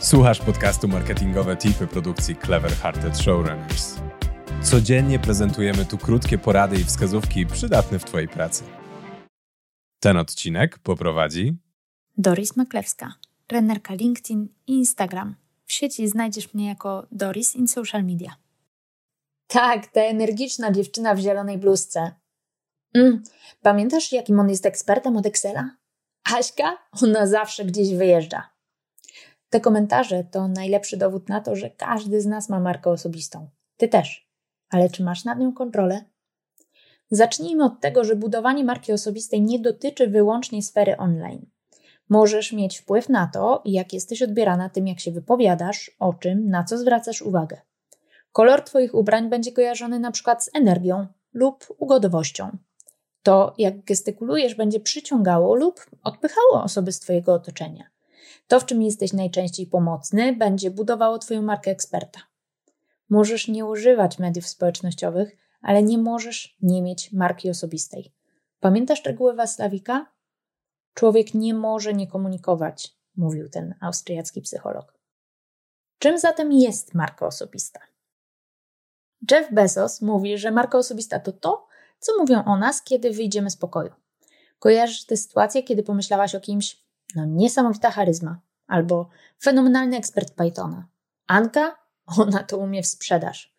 Słuchasz podcastu Marketingowe Tipy produkcji Clever Hearted Showrunners. Codziennie prezentujemy tu krótkie porady i wskazówki przydatne w Twojej pracy. Ten odcinek poprowadzi Doris Maklewska, trenerka LinkedIn i Instagram. W sieci znajdziesz mnie jako Doris in social media. Tak, ta energiczna dziewczyna w zielonej bluzce. Mm, pamiętasz, jakim on jest ekspertem od Excela? Aśka? Ona zawsze gdzieś wyjeżdża. Te komentarze to najlepszy dowód na to, że każdy z nas ma markę osobistą. Ty też. Ale czy masz nad nią kontrolę? Zacznijmy od tego, że budowanie marki osobistej nie dotyczy wyłącznie sfery online. Możesz mieć wpływ na to, jak jesteś odbierana tym, jak się wypowiadasz, o czym, na co zwracasz uwagę. Kolor Twoich ubrań będzie kojarzony na przykład z energią lub ugodowością. To, jak gestykulujesz, będzie przyciągało lub odpychało osoby z Twojego otoczenia. To, w czym jesteś najczęściej pomocny, będzie budowało Twoją markę eksperta. Możesz nie używać mediów społecznościowych, ale nie możesz nie mieć marki osobistej. Pamiętasz regułę Waslawika? Człowiek nie może nie komunikować, mówił ten austriacki psycholog. Czym zatem jest marka osobista? Jeff Bezos mówi, że marka osobista to to, co mówią o nas, kiedy wyjdziemy z pokoju. Kojarzysz tę sytuację, kiedy pomyślałaś o kimś, no niesamowita charyzma, albo fenomenalny ekspert Pythona. Anka? Ona to umie w sprzedaż.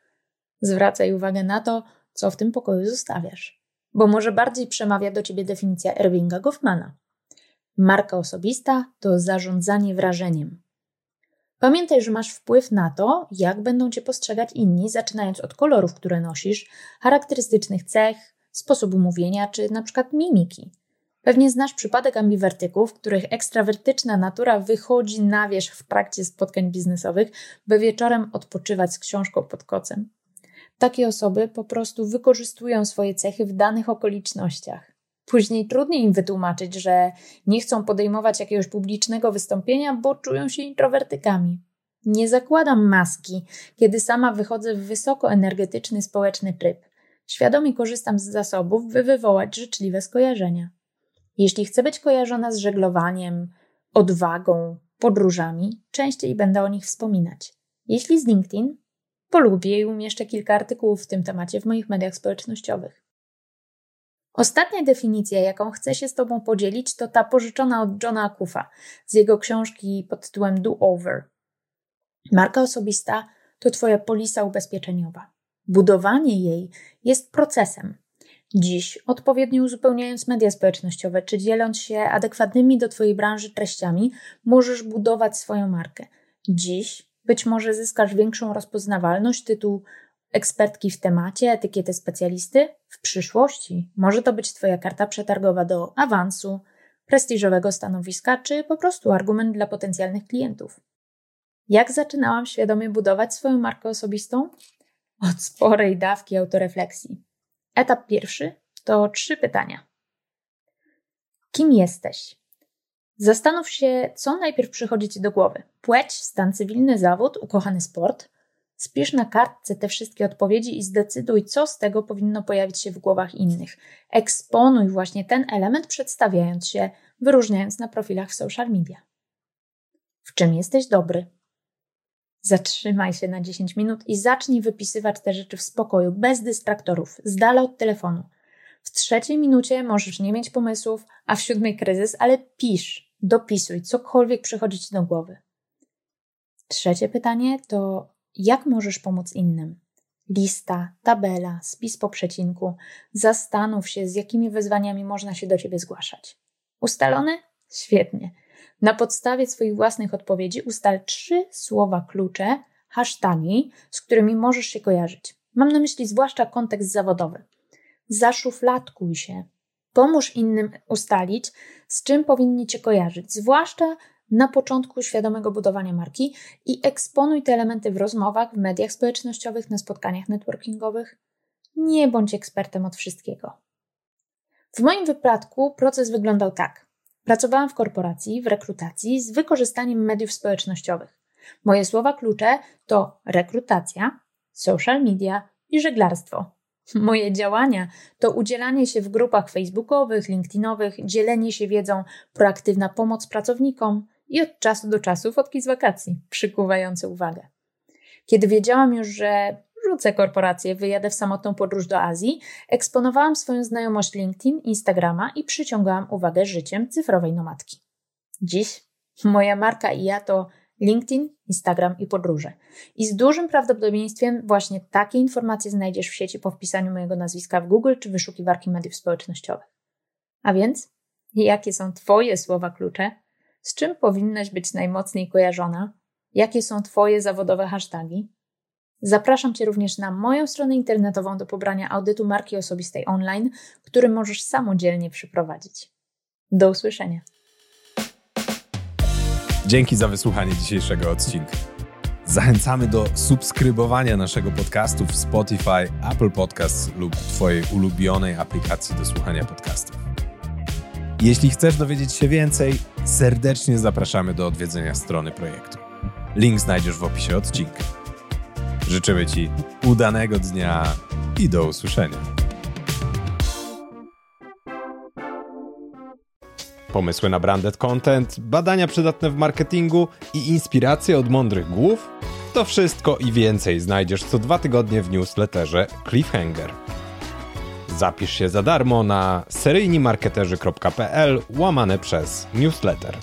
Zwracaj uwagę na to, co w tym pokoju zostawiasz, bo może bardziej przemawia do ciebie definicja Ervinga Goffmana. Marka osobista to zarządzanie wrażeniem. Pamiętaj, że masz wpływ na to, jak będą cię postrzegać inni, zaczynając od kolorów, które nosisz, charakterystycznych cech, sposobu mówienia czy na przykład mimiki. Pewnie znasz przypadek ambiwertyków, których ekstrawertyczna natura wychodzi na wierzch w trakcie spotkań biznesowych, by wieczorem odpoczywać z książką pod kocem. Takie osoby po prostu wykorzystują swoje cechy w danych okolicznościach. Później trudniej im wytłumaczyć, że nie chcą podejmować jakiegoś publicznego wystąpienia, bo czują się introwertykami. Nie zakładam maski, kiedy sama wychodzę w wysokoenergetyczny społeczny tryb. Świadomie korzystam z zasobów, by wywołać życzliwe skojarzenia. Jeśli chcę być kojarzona z żeglowaniem, odwagą, podróżami, częściej będę o nich wspominać. Jeśli z LinkedIn, polubię i umieszczę kilka artykułów w tym temacie w moich mediach społecznościowych. Ostatnia definicja, jaką chcę się z Tobą podzielić, to ta pożyczona od Johna Akufa z jego książki pod tytułem Do Over. Marka osobista to Twoja polisa ubezpieczeniowa. Budowanie jej jest procesem, Dziś, odpowiednio uzupełniając media społecznościowe czy dzieląc się adekwatnymi do Twojej branży treściami, możesz budować swoją markę. Dziś być może zyskasz większą rozpoznawalność, tytuł ekspertki w temacie, etykietę specjalisty. W przyszłości może to być Twoja karta przetargowa do awansu, prestiżowego stanowiska, czy po prostu argument dla potencjalnych klientów. Jak zaczynałam świadomie budować swoją markę osobistą? Od sporej dawki autorefleksji. Etap pierwszy to trzy pytania. Kim jesteś? Zastanów się, co najpierw przychodzi ci do głowy. Płeć, stan cywilny, zawód, ukochany sport. Spisz na kartce te wszystkie odpowiedzi i zdecyduj, co z tego powinno pojawić się w głowach innych. Eksponuj właśnie ten element, przedstawiając się, wyróżniając na profilach w social media. W czym jesteś dobry? Zatrzymaj się na 10 minut i zacznij wypisywać te rzeczy w spokoju, bez dystraktorów, z dala od telefonu. W trzeciej minucie możesz nie mieć pomysłów, a w siódmej kryzys, ale pisz, dopisuj, cokolwiek przychodzi ci do głowy. Trzecie pytanie to jak możesz pomóc innym? Lista, tabela, spis po przecinku. Zastanów się, z jakimi wyzwaniami można się do ciebie zgłaszać. Ustalone? Świetnie. Na podstawie swoich własnych odpowiedzi ustal trzy słowa klucze, hasztagi, z którymi możesz się kojarzyć. Mam na myśli zwłaszcza kontekst zawodowy. Zaszufladkuj się. Pomóż innym ustalić, z czym powinni cię kojarzyć, zwłaszcza na początku świadomego budowania marki i eksponuj te elementy w rozmowach, w mediach społecznościowych, na spotkaniach networkingowych. Nie bądź ekspertem od wszystkiego. W moim wypadku proces wyglądał tak. Pracowałam w korporacji, w rekrutacji z wykorzystaniem mediów społecznościowych. Moje słowa klucze to rekrutacja, social media i żeglarstwo. Moje działania to udzielanie się w grupach facebookowych, linkedinowych, dzielenie się wiedzą, proaktywna pomoc pracownikom i od czasu do czasu fotki z wakacji, przykuwające uwagę. Kiedy wiedziałam już, że rzucę korporację, wyjadę w samotną podróż do Azji, eksponowałam swoją znajomość LinkedIn, Instagrama i przyciągałam uwagę życiem cyfrowej nomadki. Dziś moja marka i ja to LinkedIn, Instagram i podróże. I z dużym prawdopodobieństwem właśnie takie informacje znajdziesz w sieci po wpisaniu mojego nazwiska w Google czy wyszukiwarki mediów społecznościowych. A więc, jakie są Twoje słowa klucze? Z czym powinnaś być najmocniej kojarzona? Jakie są Twoje zawodowe hasztagi? Zapraszam Cię również na moją stronę internetową do pobrania audytu marki osobistej online, który możesz samodzielnie przeprowadzić. Do usłyszenia. Dzięki za wysłuchanie dzisiejszego odcinka. Zachęcamy do subskrybowania naszego podcastu w Spotify, Apple Podcasts lub Twojej ulubionej aplikacji do słuchania podcastów. Jeśli chcesz dowiedzieć się więcej, serdecznie zapraszamy do odwiedzenia strony projektu. Link znajdziesz w opisie odcinka. Życzymy Ci udanego dnia i do usłyszenia. Pomysły na branded content, badania przydatne w marketingu i inspiracje od mądrych głów? To wszystko i więcej znajdziesz co dwa tygodnie w newsletterze Cliffhanger. Zapisz się za darmo na seryjnimarketerzy.pl łamane przez newsletter.